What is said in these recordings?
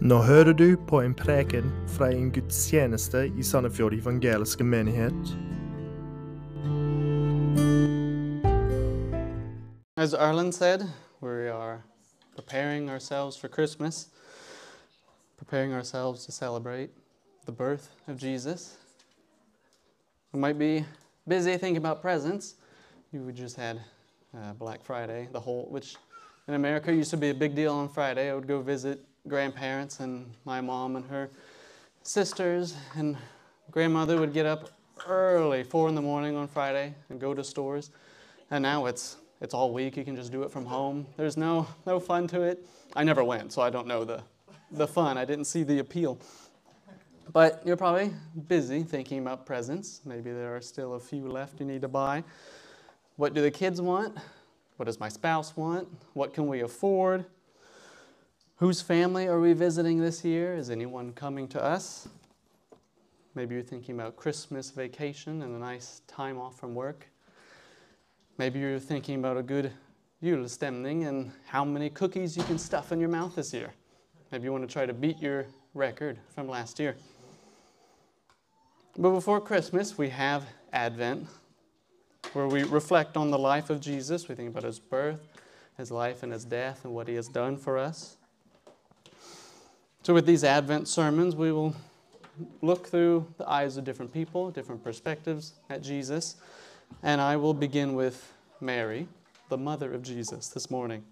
Nå hører du på en preken fra en gudstjeneste i Sandefjord evangeliske menighet. As Arlen said, we are preparing ourselves for Christmas, preparing ourselves to celebrate the birth of Jesus. We might be busy thinking about presents. You just had uh, Black Friday, the whole, which in America used to be a big deal on Friday. I would go visit grandparents, and my mom and her sisters and grandmother would get up early, four in the morning on Friday, and go to stores. And now it's it's all week. You can just do it from home. There's no no fun to it. I never went, so I don't know the the fun. I didn't see the appeal. But you're probably busy thinking about presents. Maybe there are still a few left you need to buy. What do the kids want? What does my spouse want? What can we afford? Whose family are we visiting this year? Is anyone coming to us? Maybe you're thinking about Christmas vacation and a nice time off from work. Maybe you're thinking about a good julestemning and how many cookies you can stuff in your mouth this year. Maybe you want to try to beat your record from last year. But before Christmas, we have Advent, where we reflect on the life of Jesus. We think about his birth, his life, and his death, and what he has done for us. So, with these Advent sermons, we will look through the eyes of different people, different perspectives at Jesus. And I will begin with Mary, the mother of Jesus, this morning.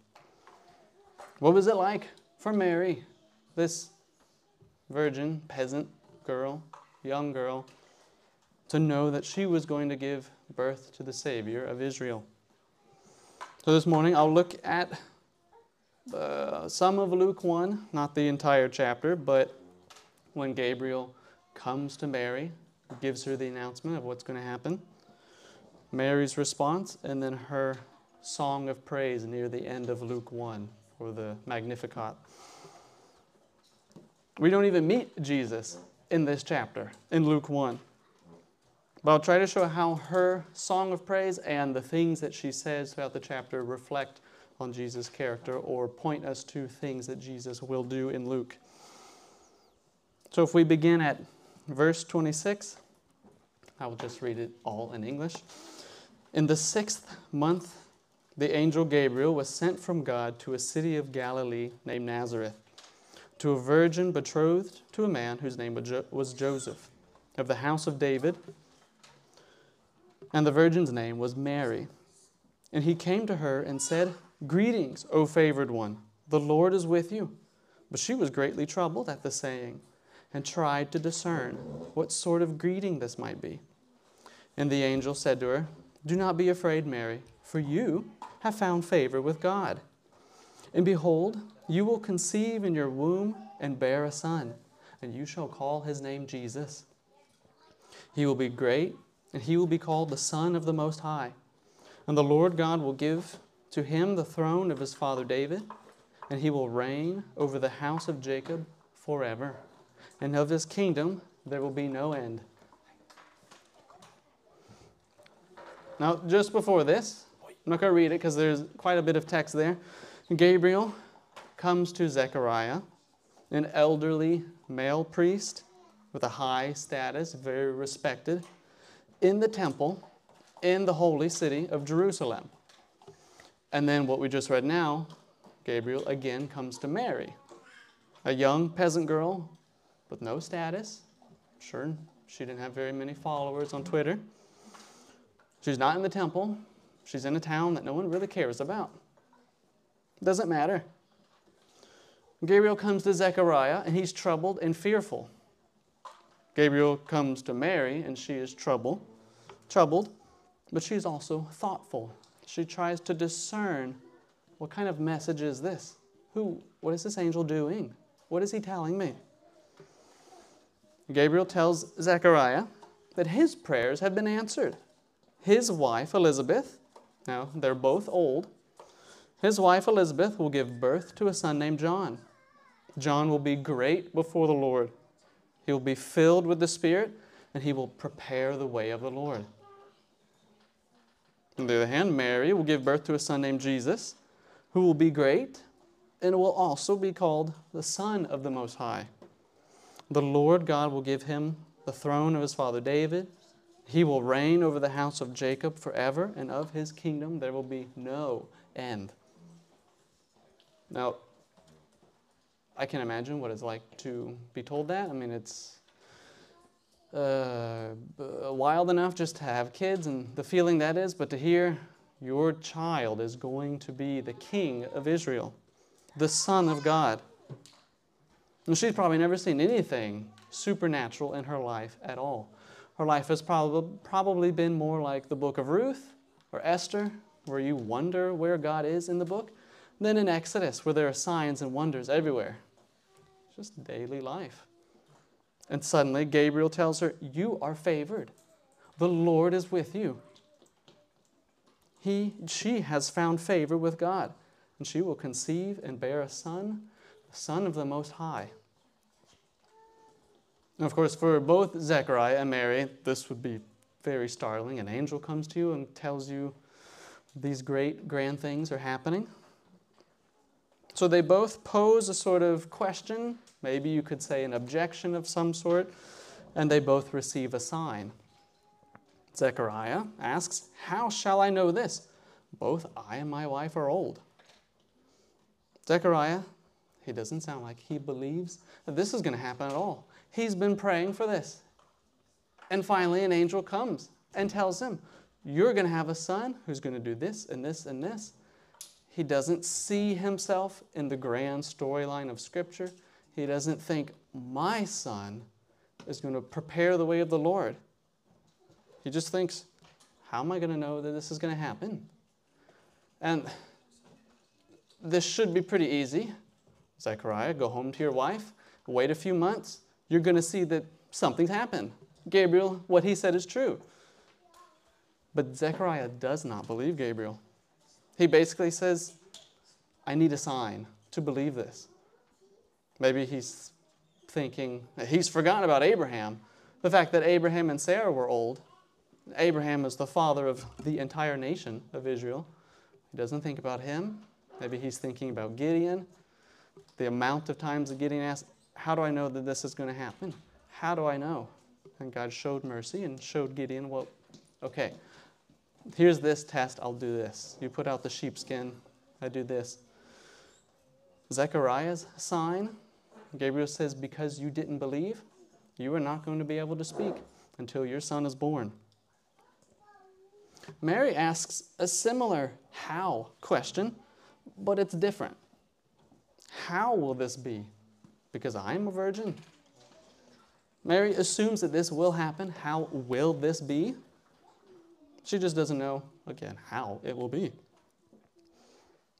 What was it like for Mary, this virgin, peasant girl, young girl, to know that she was going to give birth to the Savior of Israel? So this morning I'll look at uh, some of Luke 1, not the entire chapter, but when Gabriel comes to Mary, gives her the announcement of what's going to happen. Mary's response, and then her song of praise near the end of Luke 1 or the Magnificat. We don't even meet Jesus in this chapter, in Luke 1. But I'll try to show how her song of praise and the things that she says throughout the chapter reflect on Jesus' character or point us to things that Jesus will do in Luke. So if we begin at verse 26, I will just read it all in English. In the sixth month, the angel Gabriel was sent from God to a city of Galilee named Nazareth, to a virgin betrothed to a man whose name was Joseph, of the house of David. And the virgin's name was Mary. And he came to her and said, Greetings, O favored one, the Lord is with you. But she was greatly troubled at the saying, and tried to discern what sort of greeting this might be. And the angel said to her, do not be afraid, Mary, for you have found favor with God. And behold, you will conceive in your womb and bear a son, and you shall call his name Jesus. He will be great, and he will be called the Son of the Most High. And the Lord God will give to him the throne of his father David, and he will reign over the house of Jacob forever. And of his kingdom there will be no end. Now, just before this, I'm not going to read it because there's quite a bit of text there. Gabriel comes to Zechariah, an elderly male priest with a high status, very respected, in the temple in the holy city of Jerusalem. And then what we just read now, Gabriel again comes to Mary, a young peasant girl with no status. Sure, she didn't have very many followers on Twitter. She's not in the temple. She's in a town that no one really cares about. Doesn't matter. Gabriel comes to Zechariah and he's troubled and fearful. Gabriel comes to Mary and she is troubled, troubled, but she's also thoughtful. She tries to discern what kind of message is this? Who what is this angel doing? What is he telling me? Gabriel tells Zechariah that his prayers have been answered his wife Elizabeth, now they're both old, his wife Elizabeth will give birth to a son named John. John will be great before the Lord. He will be filled with the Spirit, and he will prepare the way of the Lord. On the other hand, Mary will give birth to a son named Jesus, who will be great and will also be called the Son of the Most High. The Lord God will give him the throne of his father David. He will reign over the house of Jacob forever, and of his kingdom there will be no end. Now, I can imagine what it's like to be told that. I mean, it's uh, wild enough just to have kids and the feeling that is, but to hear your child is going to be the king of Israel, the Son of God. And she's probably never seen anything supernatural in her life at all. Her life has probably, probably been more like the book of Ruth or Esther, where you wonder where God is in the book, than in Exodus, where there are signs and wonders everywhere. It's Just daily life. And suddenly Gabriel tells her, You are favored. The Lord is with you. He, she has found favor with God, and she will conceive and bear a son, the Son of the Most High. And of course, for both Zechariah and Mary, this would be very startling. An angel comes to you and tells you these great, grand things are happening. So they both pose a sort of question, maybe you could say an objection of some sort, and they both receive a sign. Zechariah asks, How shall I know this? Both I and my wife are old. Zechariah, he doesn't sound like he believes that this is going to happen at all. He's been praying for this. And finally, an angel comes and tells him, You're going to have a son who's going to do this and this and this. He doesn't see himself in the grand storyline of Scripture. He doesn't think, my son is going to prepare the way of the Lord. He just thinks, how am I going to know that this is going to happen? And this should be pretty easy. Zechariah, go home to your wife, wait a few months. You're going to see that something's happened. Gabriel, what he said is true. But Zechariah does not believe Gabriel. He basically says, I need a sign to believe this. Maybe he's thinking, he's forgotten about Abraham. The fact that Abraham and Sarah were old. Abraham is the father of the entire nation of Israel. He doesn't think about him. Maybe he's thinking about Gideon. The amount of times that Gideon asked, How do I know that this is going to happen? How do I know? And God showed mercy and showed Gideon, Well, okay, here's this test, I'll do this. You put out the sheepskin, I do this. Zechariah's sign, Gabriel says, because you didn't believe, you are not going to be able to speak until your son is born. Mary asks a similar how question, but it's different. How will this be? Because I am a virgin. Mary assumes that this will happen. How will this be? She just doesn't know, again, how it will be.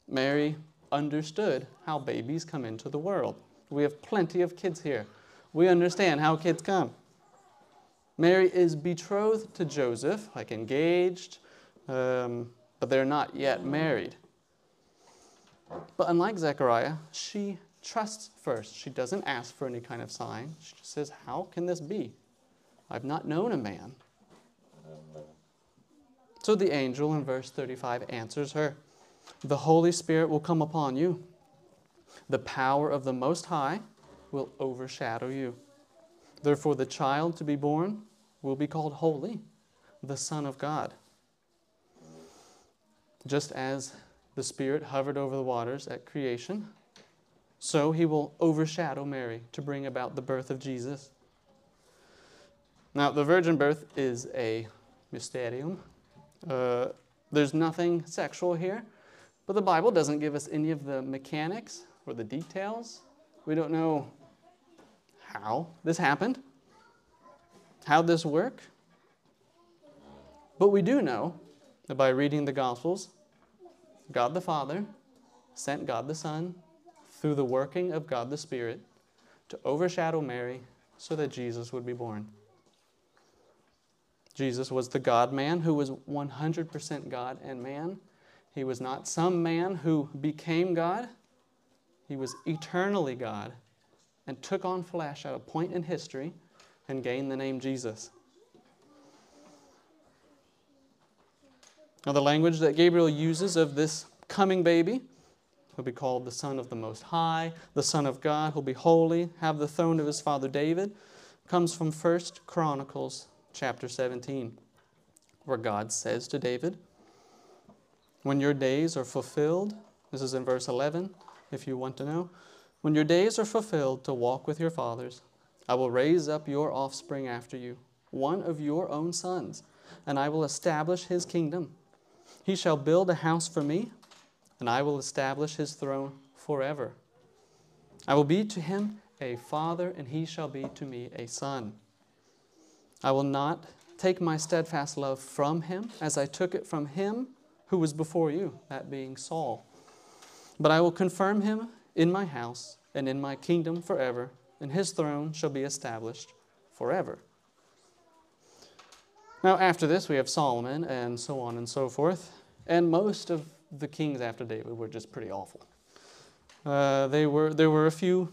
Mary understood how babies come into the world. We have plenty of kids here. We understand how kids come. Mary is betrothed to Joseph, like engaged, um, but they're not yet married. But unlike Zechariah, she trusts first. She doesn't ask for any kind of sign. She just says, How can this be? I've not known a man. So the angel in verse 35 answers her The Holy Spirit will come upon you, the power of the Most High will overshadow you. Therefore, the child to be born will be called Holy, the Son of God. Just as the Spirit hovered over the waters at creation, so he will overshadow Mary to bring about the birth of Jesus. Now, the virgin birth is a mysterium, uh, there's nothing sexual here, but the Bible doesn't give us any of the mechanics or the details. We don't know how this happened, how this worked. But we do know that by reading the Gospels, God the Father sent God the Son through the working of God the Spirit to overshadow Mary so that Jesus would be born. Jesus was the God man who was 100% God and man. He was not some man who became God. He was eternally God and took on flesh at a point in history and gained the name Jesus. Now, the language that Gabriel uses of this coming baby He'll be called the Son of the Most High, the Son of God. He'll be holy, have the throne of his father David. Comes from 1 Chronicles chapter 17, where God says to David, When your days are fulfilled, this is in verse 11, if you want to know. When your days are fulfilled to walk with your fathers, I will raise up your offspring after you, one of your own sons, and I will establish his kingdom. He shall build a house for me, and I will establish his throne forever. I will be to him a father, and he shall be to me a son. I will not take my steadfast love from him as I took it from him who was before you, that being Saul. But I will confirm him in my house and in my kingdom forever, and his throne shall be established forever. Now, after this, we have Solomon and so on and so forth. And most of the kings after David were just pretty awful. Uh, they were, there were a few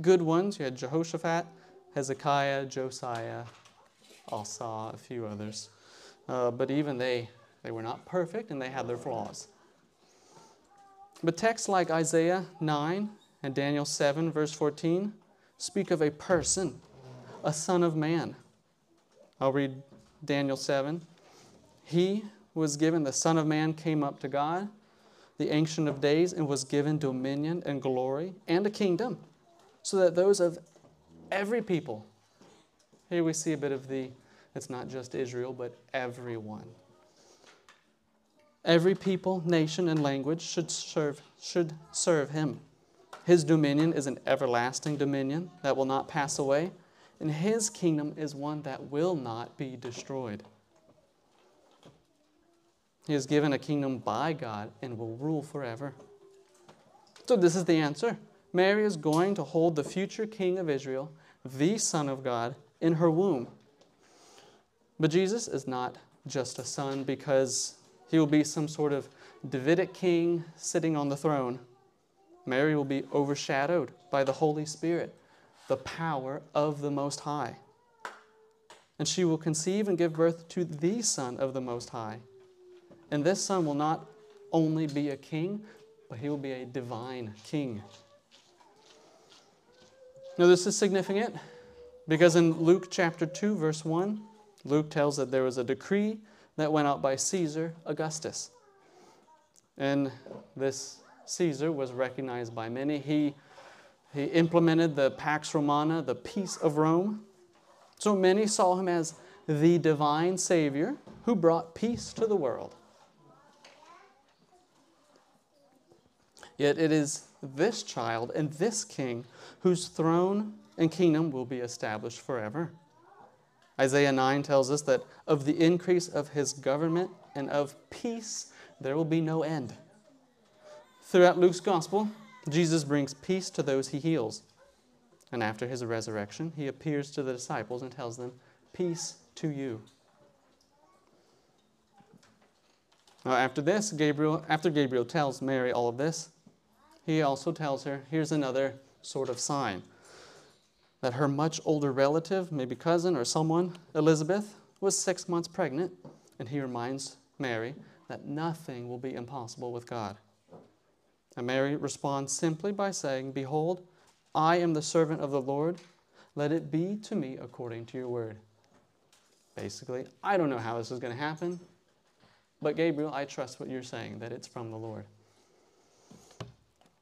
good ones. You had Jehoshaphat, Hezekiah, Josiah, Asa, a few others. Uh, but even they, they were not perfect and they had their flaws. But texts like Isaiah 9 and Daniel 7, verse 14, speak of a person, a son of man. I'll read Daniel 7. He was given, the Son of Man came up to God, the Ancient of Days, and was given dominion and glory and a kingdom, so that those of every people, here we see a bit of the, it's not just Israel, but everyone. Every people, nation, and language should serve, should serve him. His dominion is an everlasting dominion that will not pass away, and his kingdom is one that will not be destroyed. He is given a kingdom by God and will rule forever. So, this is the answer. Mary is going to hold the future king of Israel, the Son of God, in her womb. But Jesus is not just a son because he will be some sort of Davidic king sitting on the throne. Mary will be overshadowed by the Holy Spirit, the power of the Most High. And she will conceive and give birth to the Son of the Most High. And this Son will not only be a king, but he will be a divine king. Now, this is significant because in Luke chapter 2, verse 1, Luke tells that there was a decree that went out by Caesar Augustus. And this Caesar was recognized by many. He, he implemented the Pax Romana, the peace of Rome. So many saw him as the divine Savior who brought peace to the world. Yet it is this child and this king whose throne and kingdom will be established forever. Isaiah 9 tells us that of the increase of his government and of peace, there will be no end. Throughout Luke's gospel, Jesus brings peace to those he heals. And after his resurrection, he appears to the disciples and tells them, Peace to you. Now, after this, Gabriel, after Gabriel tells Mary all of this, he also tells her, here's another sort of sign that her much older relative, maybe cousin or someone, Elizabeth, was six months pregnant. And he reminds Mary that nothing will be impossible with God. And Mary responds simply by saying, Behold, I am the servant of the Lord. Let it be to me according to your word. Basically, I don't know how this is going to happen, but Gabriel, I trust what you're saying, that it's from the Lord.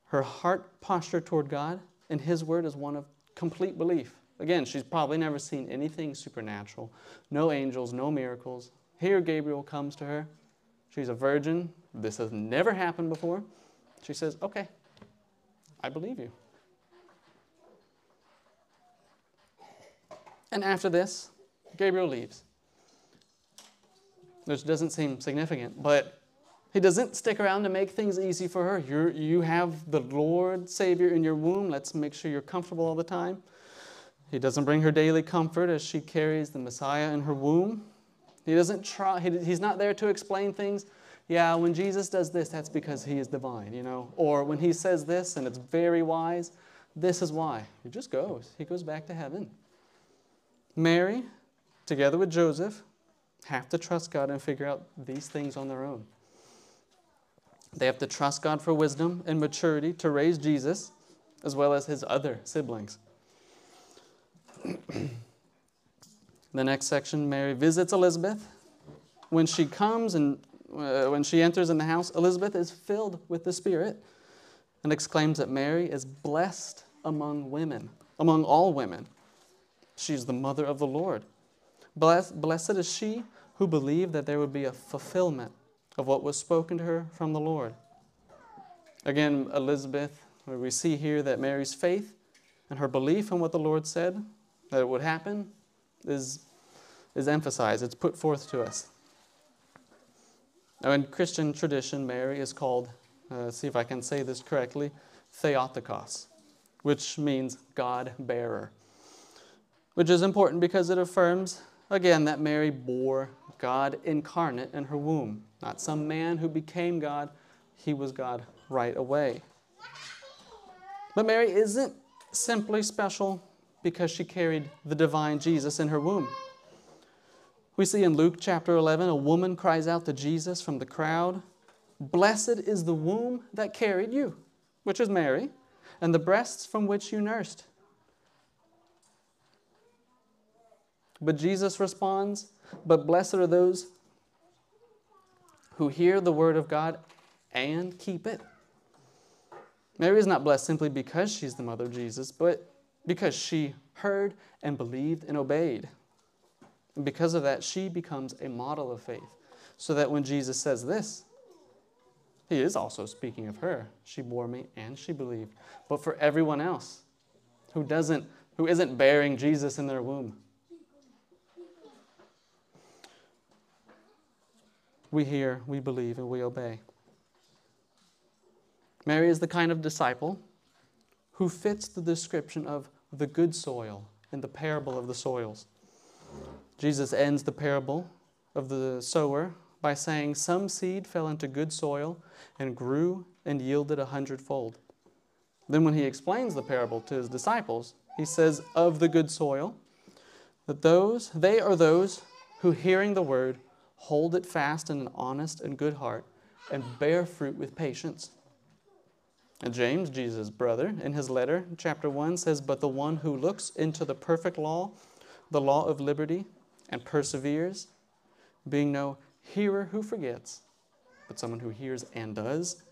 Her heart posture toward God and His word is one of complete belief. Again, she's probably never seen anything supernatural no angels, no miracles. Here, Gabriel comes to her. She's a virgin. This has never happened before. She says, Okay, I believe you. And after this, Gabriel leaves. Which doesn't seem significant, but he doesn't stick around to make things easy for her. You're, you have the Lord Savior in your womb. Let's make sure you're comfortable all the time. He doesn't bring her daily comfort as she carries the Messiah in her womb. He doesn't try, he, he's not there to explain things. Yeah, when Jesus does this, that's because he is divine, you know. Or when he says this and it's very wise, this is why. He just goes. He goes back to heaven. Mary, together with Joseph, have to trust God and figure out these things on their own. They have to trust God for wisdom and maturity to raise Jesus, as well as his other siblings. the next section Mary visits Elizabeth. When she comes and uh, when she enters in the house, Elizabeth is filled with the Spirit and exclaims that Mary is blessed among women, among all women. She's the mother of the Lord. Blessed is she who believed that there would be a fulfillment of what was spoken to her from the Lord. Again, Elizabeth, we see here that Mary's faith and her belief in what the Lord said that it would happen is, is emphasized, it's put forth to us. Now, in Christian tradition, Mary is called, uh, see if I can say this correctly, Theotokos, which means God bearer, which is important because it affirms, again, that Mary bore God incarnate in her womb, not some man who became God, he was God right away. But Mary isn't simply special because she carried the divine Jesus in her womb. We see in Luke chapter 11, a woman cries out to Jesus from the crowd, Blessed is the womb that carried you, which is Mary, and the breasts from which you nursed. But Jesus responds, But blessed are those who hear the word of God and keep it. Mary is not blessed simply because she's the mother of Jesus, but because she heard and believed and obeyed. And because of that, she becomes a model of faith. So that when Jesus says this, he is also speaking of her. She bore me and she believed. But for everyone else who doesn't, who isn't bearing Jesus in their womb, we hear, we believe, and we obey. Mary is the kind of disciple who fits the description of the good soil in the parable of the soils. Jesus ends the parable of the sower by saying, Some seed fell into good soil and grew and yielded a hundredfold. Then, when he explains the parable to his disciples, he says, Of the good soil, that those, they are those who, hearing the word, hold it fast in an honest and good heart and bear fruit with patience. And James, Jesus' brother, in his letter, chapter 1, says, But the one who looks into the perfect law, the law of liberty, and perseveres, being no hearer who forgets, but someone who hears and does,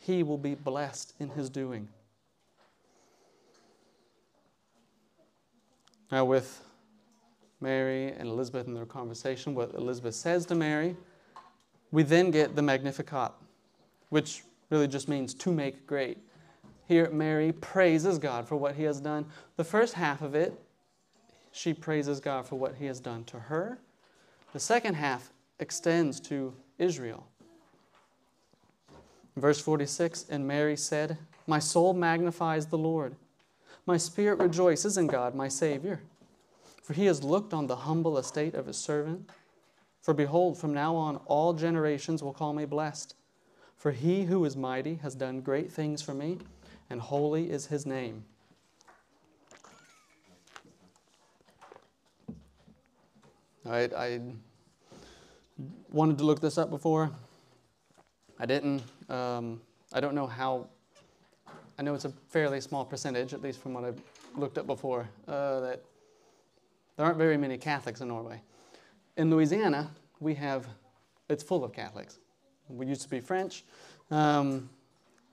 he will be blessed in his doing. Now, with Mary and Elizabeth in their conversation, what Elizabeth says to Mary, we then get the Magnificat, which really just means to make great. Here, Mary praises God for what he has done. The first half of it, she praises God for what he has done to her. The second half extends to Israel. Verse 46 And Mary said, My soul magnifies the Lord. My spirit rejoices in God, my Savior. For he has looked on the humble estate of his servant. For behold, from now on all generations will call me blessed. For he who is mighty has done great things for me, and holy is his name. I, I wanted to look this up before. I didn't. Um, I don't know how. I know it's a fairly small percentage, at least from what I've looked up before, uh, that there aren't very many Catholics in Norway. In Louisiana, we have, it's full of Catholics. We used to be French. Um,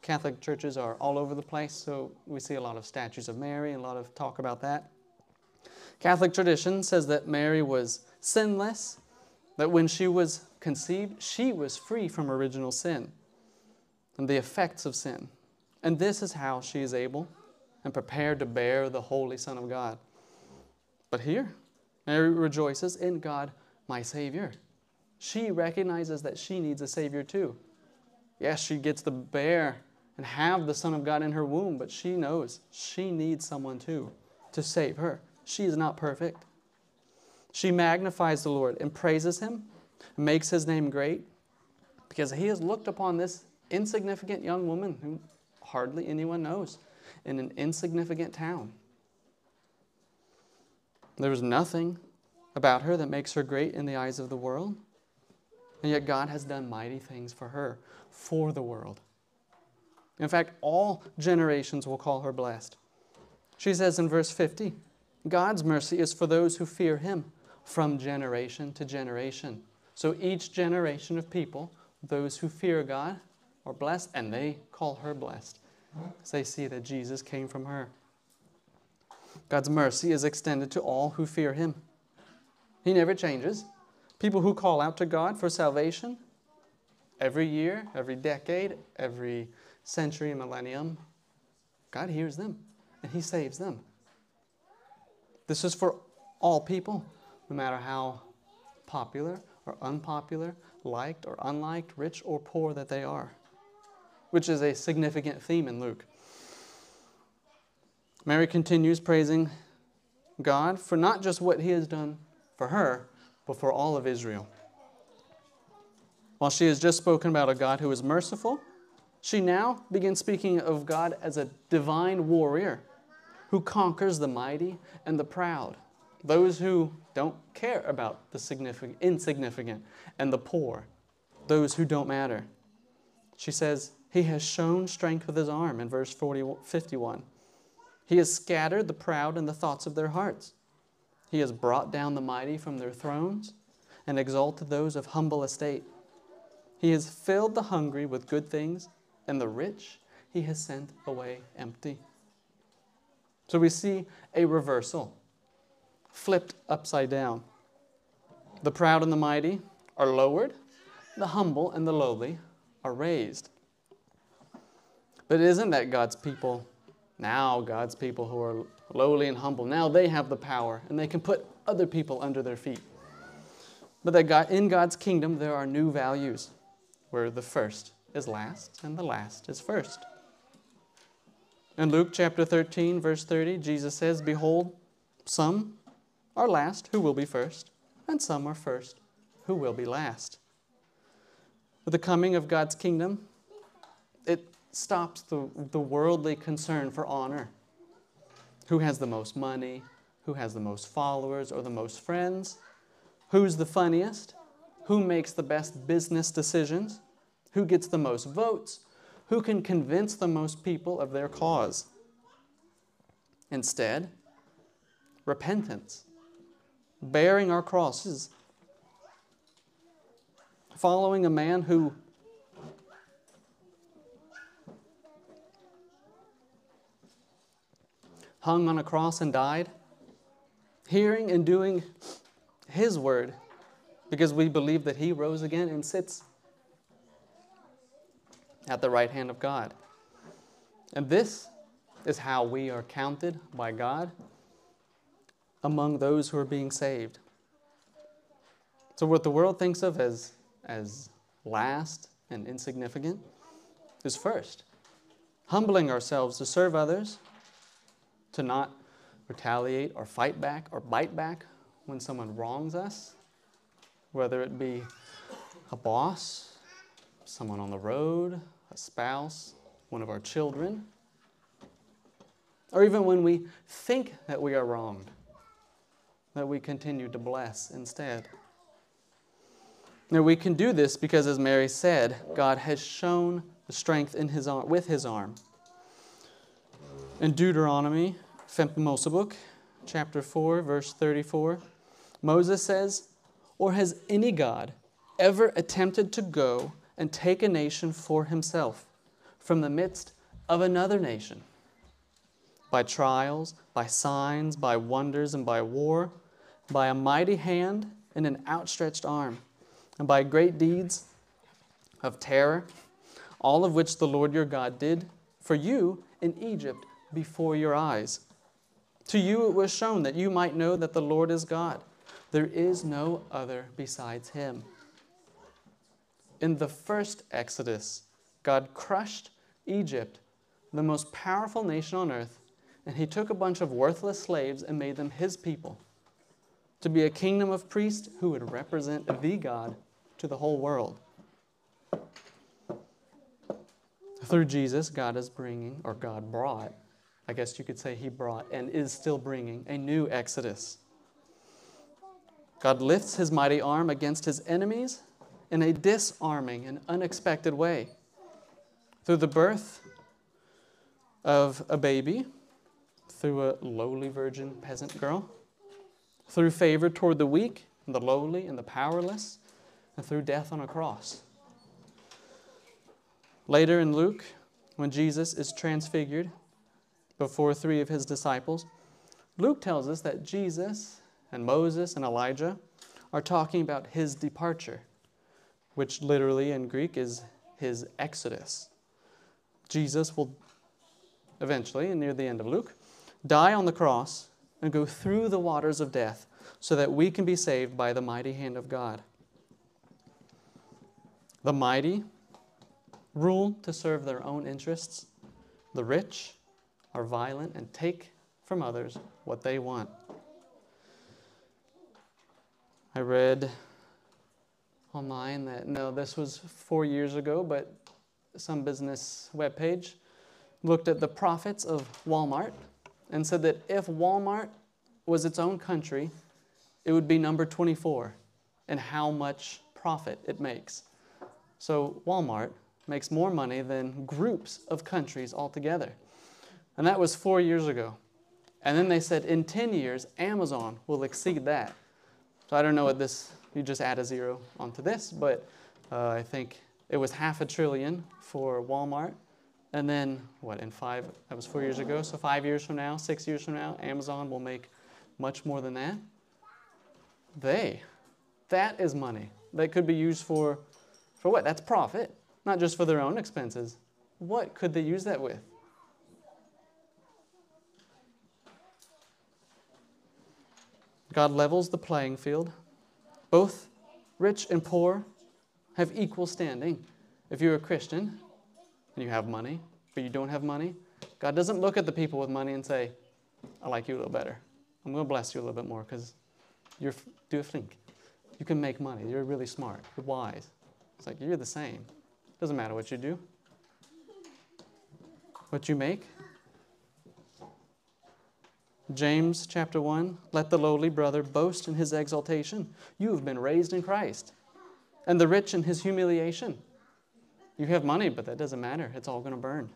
Catholic churches are all over the place, so we see a lot of statues of Mary, and a lot of talk about that. Catholic tradition says that Mary was sinless, that when she was conceived, she was free from original sin and the effects of sin. And this is how she is able and prepared to bear the Holy Son of God. But here, Mary rejoices in God, my Savior. She recognizes that she needs a Savior too. Yes, she gets to bear and have the Son of God in her womb, but she knows she needs someone too to save her. She is not perfect. She magnifies the Lord and praises Him, and makes His name great, because He has looked upon this insignificant young woman whom hardly anyone knows in an insignificant town. There was nothing about her that makes her great in the eyes of the world. And yet God has done mighty things for her, for the world. In fact, all generations will call her blessed. She says in verse 50 God's mercy is for those who fear him from generation to generation. So each generation of people, those who fear God, are blessed, and they call her blessed as they see that Jesus came from her. God's mercy is extended to all who fear him. He never changes. People who call out to God for salvation every year, every decade, every century millennium, God hears them and He saves them. This is for all people, no matter how popular or unpopular, liked or unliked, rich or poor that they are, which is a significant theme in Luke. Mary continues praising God for not just what He has done for her, but for all of Israel. While she has just spoken about a God who is merciful, she now begins speaking of God as a divine warrior who conquers the mighty and the proud, those who don't care about the significant, insignificant and the poor, those who don't matter. She says, He has shown strength with His arm in verse 40, 51. He has scattered the proud in the thoughts of their hearts. He has brought down the mighty from their thrones and exalted those of humble estate. He has filled the hungry with good things, and the rich he has sent away empty. So we see a reversal, flipped upside down. The proud and the mighty are lowered, the humble and the lowly are raised. But isn't that God's people now, God's people who are lowly and humble, now they have the power and they can put other people under their feet. But that God, in God's kingdom, there are new values where the first is last and the last is first. In Luke chapter 13, verse 30, Jesus says, Behold, some are last who will be first, and some are first who will be last. With the coming of God's kingdom, stops the, the worldly concern for honor. Who has the most money? Who has the most followers or the most friends? Who's the funniest? Who makes the best business decisions? Who gets the most votes? who can convince the most people of their cause. Instead, repentance, bearing our crosses, following a man who hung on a cross and died, hearing and doing his word because we believe that he rose again and sits at the right hand of God. And this is how we are counted by God among those who are being saved. So, what the world thinks of as, as last and insignificant is first. Humbling ourselves to serve others, to not retaliate or fight back or bite back when someone wrongs us, whether it be a boss, someone on the road, a spouse, one of our children, or even when we think that we are wronged, that we continue to bless instead. Now we can do this because, as Mary said, God has shown the strength in his arm, with his arm. In Deuteronomy, Femte Mosebok, chapter 4, verse 34, Moses says, Or has any God ever attempted to go and take a nation for himself from the midst of another nation. By trials, by signs, by wonders, and by war, by a mighty hand and an outstretched arm, and by great deeds of terror, all of which the Lord your God did for you in Egypt before your eyes. To you it was shown that you might know that the Lord is God. There is no other besides him in the first Exodus, God crushed Egypt, the most powerful nation on earth, and he took a bunch of worthless slaves and made them his people to be a kingdom of priests who would represent the God to the whole world. Through Jesus, God is bringing, or God brought, I guess you could say he brought, and is still bringing a new Exodus. God lifts his mighty arm against his enemies in a disarming and unexpected way. Through the birth of a baby, through a lowly virgin peasant girl, through favor toward the weak, and the lowly, and the powerless, and through death on a cross. Later in Luke, when Jesus is transfigured before three of his disciples, Luke tells us that Jesus and Moses and Elijah are talking about his departure, which literally in Greek is his exodus. Jesus will eventually, near the end of Luke, die on the cross and go through the waters of death so that we can be saved by the mighty hand of God. The mighty rule to serve their own interests. The rich are violent and take from others what they want. I read online that no, this was four years ago, but some business webpage looked at the profits of Walmart and said that if Walmart was its own country, it would be number 24 in how much profit it makes. So Walmart makes more money than groups of countries altogether. And that was four years ago. And then they said in 10 years, Amazon will exceed that. So I don't know what this, you just add a zero onto this, but uh, I think it was half a trillion for Walmart. And then, what, in five, that was four years ago, so five years from now, six years from now, Amazon will make much more than that. They, that is money that could be used for, for what? That's profit, not just for their own expenses. What could they use that with? God levels the playing field. Both rich and poor have equal standing. If you're a Christian and you have money, but you don't have money, God doesn't look at the people with money and say, I like you a little better. I'm going to bless you a little bit more because you're do a think. You can make money. You're really smart. You're wise. It's like you're the same. Doesn't matter what you do. What you make, James chapter 1 Let the lowly brother boast in his exaltation. You have been raised in Christ. And the rich in his humiliation. You have money, but that doesn't matter. It's all going to burn.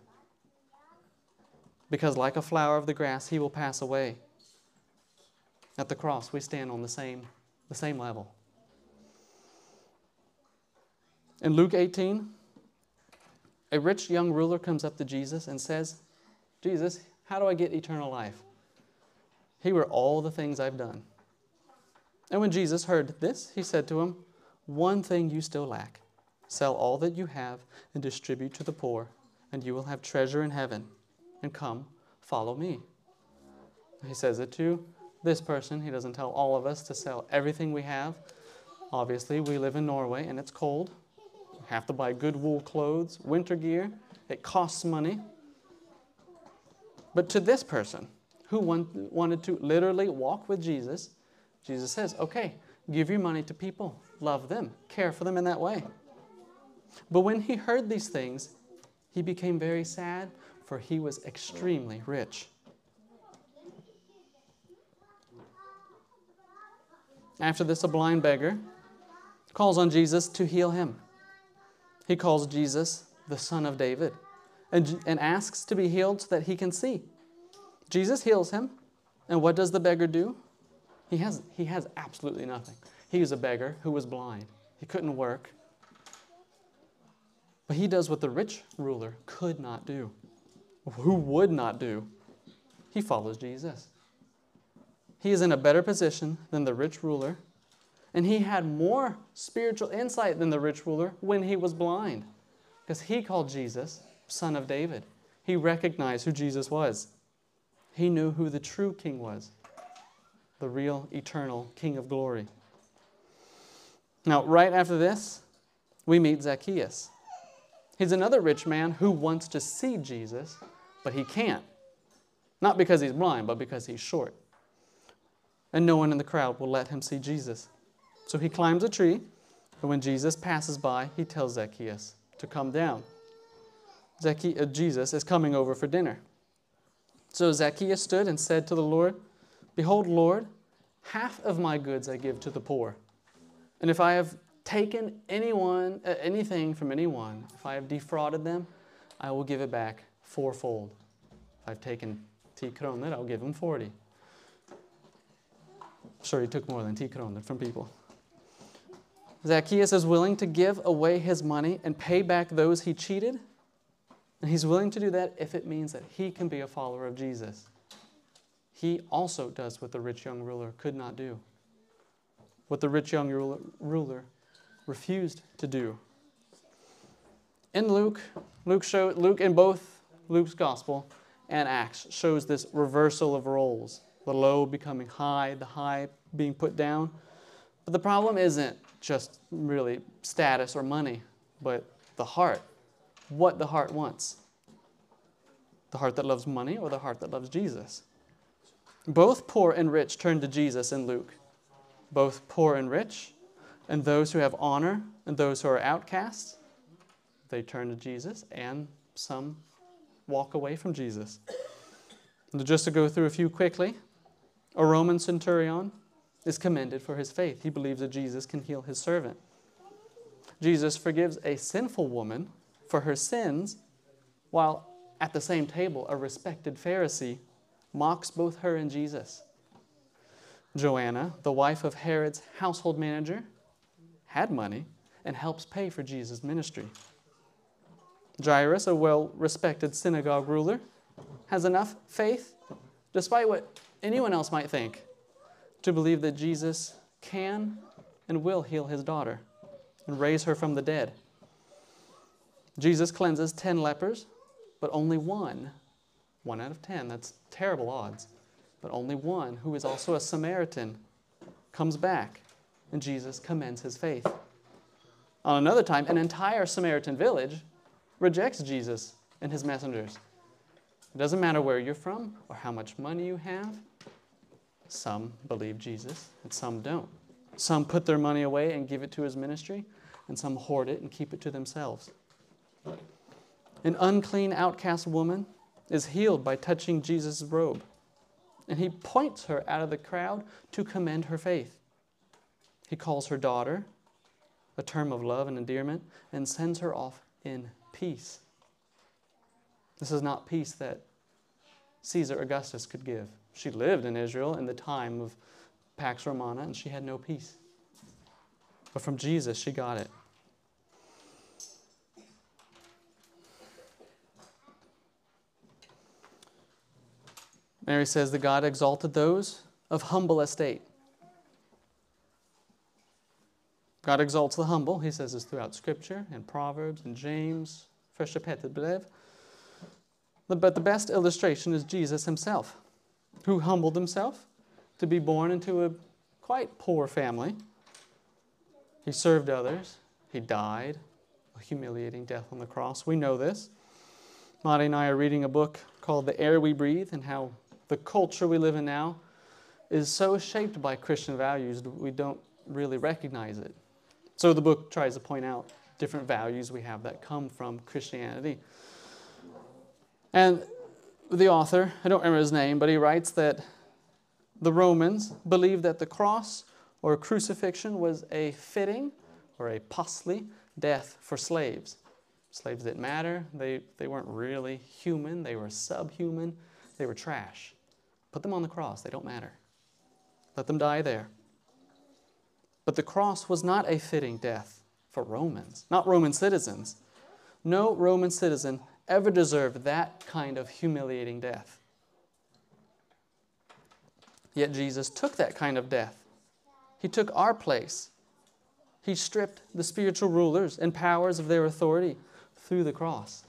Because, like a flower of the grass, he will pass away. At the cross, we stand on the same, the same level. In Luke 18, a rich young ruler comes up to Jesus and says, Jesus, how do I get eternal life? Here are all the things I've done. And when Jesus heard this, he said to him, One thing you still lack. Sell all that you have and distribute to the poor, and you will have treasure in heaven. And come, follow me. He says it to this person. He doesn't tell all of us to sell everything we have. Obviously, we live in Norway and it's cold. We have to buy good wool clothes, winter gear. It costs money. But to this person, who want, wanted to literally walk with Jesus, Jesus says, okay, give your money to people, love them, care for them in that way. But when he heard these things, he became very sad, for he was extremely rich. After this, a blind beggar calls on Jesus to heal him. He calls Jesus the Son of David and, and asks to be healed so that he can see. Jesus heals him. And what does the beggar do? He has, he has absolutely nothing. He is a beggar who was blind, he couldn't work. But he does what the rich ruler could not do, who would not do. He follows Jesus. He is in a better position than the rich ruler, and he had more spiritual insight than the rich ruler when he was blind, because he called Jesus Son of David. He recognized who Jesus was. He knew who the true king was the real, eternal King of glory. Now, right after this, we meet Zacchaeus. He's another rich man who wants to see Jesus, but he can't. Not because he's blind, but because he's short. And no one in the crowd will let him see Jesus. So he climbs a tree, and when Jesus passes by, he tells Zacchaeus to come down. Zacchaeus, uh, Jesus is coming over for dinner. So Zacchaeus stood and said to the Lord, Behold, Lord, half of my goods I give to the poor. And if I have taken anyone, uh, anything from anyone, if I have defrauded them, I will give it back fourfold. If I've taken T kroner, I'll give him 40. Sure, he took more than T kroner from people. Zacchaeus is willing to give away his money and pay back those he cheated. And he's willing to do that if it means that he can be a follower of Jesus. He also does what the rich young ruler could not do, what the rich young ruler, refused to do. In Luke, Luke, show, Luke in both Luke's gospel and Acts shows this reversal of roles the low becoming high, the high being put down. But the problem isn't just really status or money, but the heart, what the heart wants. The heart that loves money or the heart that loves Jesus. Both poor and rich turn to Jesus in Luke. Both poor and rich, and those who have honor and those who are outcasts, they turn to Jesus, and some walk away from Jesus. And just to go through a few quickly, a Roman centurion is commended for his faith. He believes that Jesus can heal his servant. Jesus forgives a sinful woman for her sins, while at the same table, a respected Pharisee mocks both her and Jesus. Joanna, the wife of Herod's household manager, had money and helps pay for Jesus' ministry. Jairus, a well respected synagogue ruler, has enough faith, despite what anyone else might think, to believe that Jesus can and will heal his daughter and raise her from the dead. Jesus cleanses 10 lepers, but only one, one out of 10, that's terrible odds, but only one, who is also a Samaritan, comes back, and Jesus commends his faith. On another time, an entire Samaritan village rejects Jesus and his messengers. It doesn't matter where you're from or how much money you have, some believe Jesus and some don't. Some put their money away and give it to his ministry, and some hoard it and keep it to themselves. An unclean outcast woman is healed by touching Jesus' robe, and he points her out of the crowd to commend her faith. He calls her daughter, a term of love and endearment, and sends her off in peace. This is not peace that Caesar Augustus could give. She lived in Israel in the time of Pax Romana, and she had no peace. But from Jesus, she got it. Mary says that God exalted those of humble estate. God exalts the humble. He says this throughout Scripture and Proverbs and James, First But the best illustration is Jesus himself who humbled himself to be born into a quite poor family. He served others. He died a humiliating death on the cross. We know this. Marty and I are reading a book called The Air We Breathe and how the culture we live in now is so shaped by Christian values that we don't really recognize it. So the book tries to point out different values we have that come from Christianity. And the author, I don't remember his name, but he writes that the Romans believed that the cross or crucifixion was a fitting or a costly death for slaves. Slaves didn't matter. They, they weren't really human. They were subhuman. They were trash. Put them on the cross. They don't matter. Let them die there. But the cross was not a fitting death for Romans, not Roman citizens. No Roman citizen ever deserved that kind of humiliating death. Yet Jesus took that kind of death. He took our place. He stripped the spiritual rulers and powers of their authority through the cross.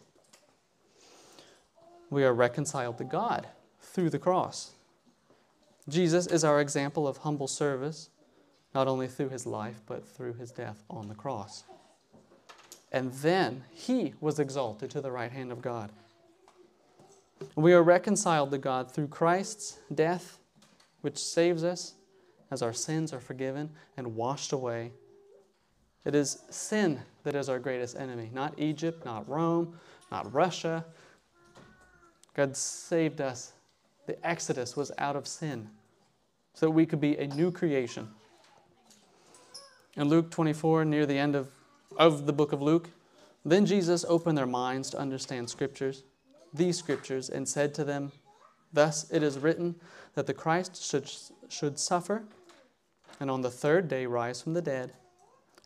We are reconciled to God through the cross. Jesus is our example of humble service, not only through his life, but through his death on the cross and then he was exalted to the right hand of God. We are reconciled to God through Christ's death, which saves us as our sins are forgiven and washed away. It is sin that is our greatest enemy, not Egypt, not Rome, not Russia. God saved us. The Exodus was out of sin so that we could be a new creation. In Luke 24, near the end of, of the book of Luke, then Jesus opened their minds to understand scriptures, these scriptures, and said to them, Thus it is written that the Christ should, should suffer and on the third day rise from the dead,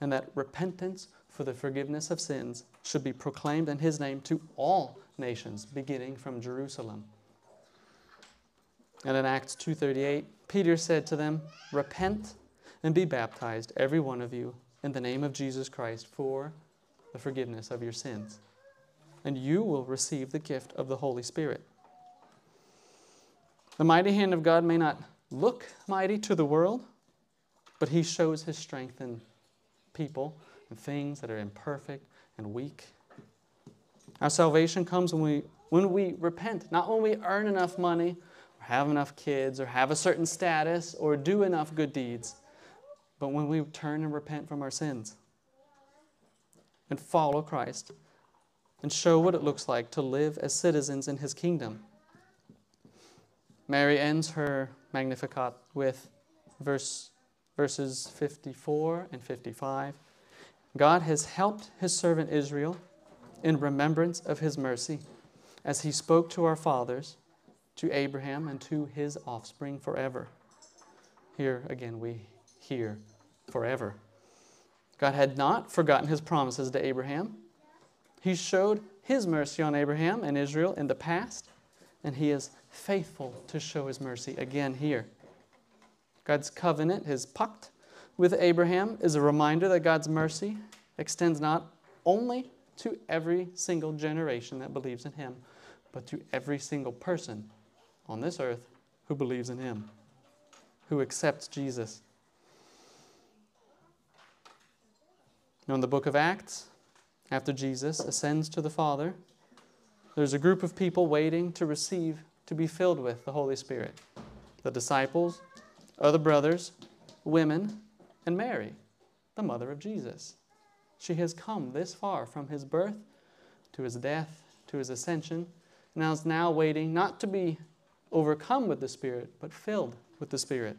and that repentance for the forgiveness of sins should be proclaimed in his name to all nations, beginning from Jerusalem. And in Acts 2:38, Peter said to them, "Repent and be baptized every one of you in the name of Jesus Christ for the forgiveness of your sins, and you will receive the gift of the Holy Spirit." The mighty hand of God may not look mighty to the world, but he shows his strength in people and things that are imperfect and weak. Our salvation comes when we, when we repent, not when we earn enough money, have enough kids, or have a certain status, or do enough good deeds, but when we turn and repent from our sins and follow Christ and show what it looks like to live as citizens in his kingdom. Mary ends her Magnificat with verse, verses 54 and 55. God has helped his servant Israel in remembrance of his mercy, as he spoke to our fathers, to Abraham, and to his offspring forever. Here again we hear forever. God had not forgotten his promises to Abraham. He showed his mercy on Abraham and Israel in the past, and he is faithful to show his mercy again here. God's covenant, his pact with Abraham, is a reminder that God's mercy extends not only to every single generation that believes in him, but to every single person on this earth who believes in him, who accepts Jesus. Now, in the book of Acts, after Jesus ascends to the Father, there's a group of people waiting to receive, to be filled with the Holy Spirit. The disciples, other brothers, women, and Mary, the mother of Jesus. She has come this far from his birth to his death to his ascension, and is now waiting not to be overcome with the Spirit, but filled with the Spirit.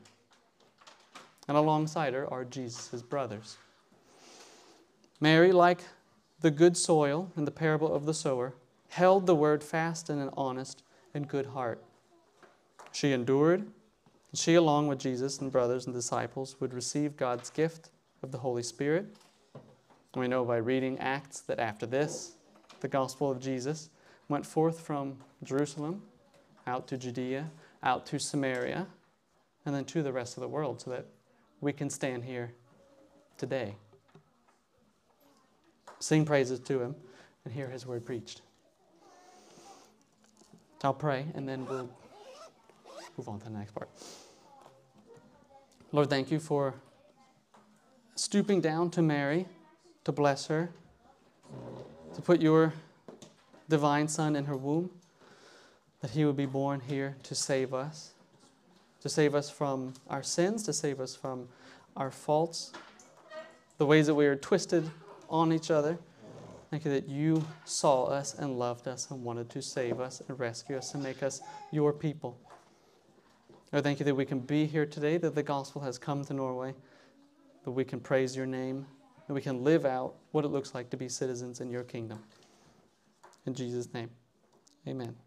And alongside her are Jesus' brothers. Mary, like the good soil in the parable of the sower, held the word fast in an honest and good heart. She endured, and she, along with Jesus and brothers and disciples, would receive God's gift of the Holy Spirit we know by reading Acts that after this, the gospel of Jesus went forth from Jerusalem out to Judea, out to Samaria, and then to the rest of the world so that we can stand here today. Sing praises to him and hear his word preached. I'll pray and then we'll move on to the next part. Lord, thank you for stooping down to Mary to bless her, to put your divine Son in her womb, that he would be born here to save us, to save us from our sins, to save us from our faults, the ways that we are twisted on each other. Thank you that you saw us and loved us and wanted to save us and rescue us and make us your people. Lord, thank you that we can be here today, that the gospel has come to Norway, that we can praise your name that we can live out what it looks like to be citizens in your kingdom. In Jesus' name, amen.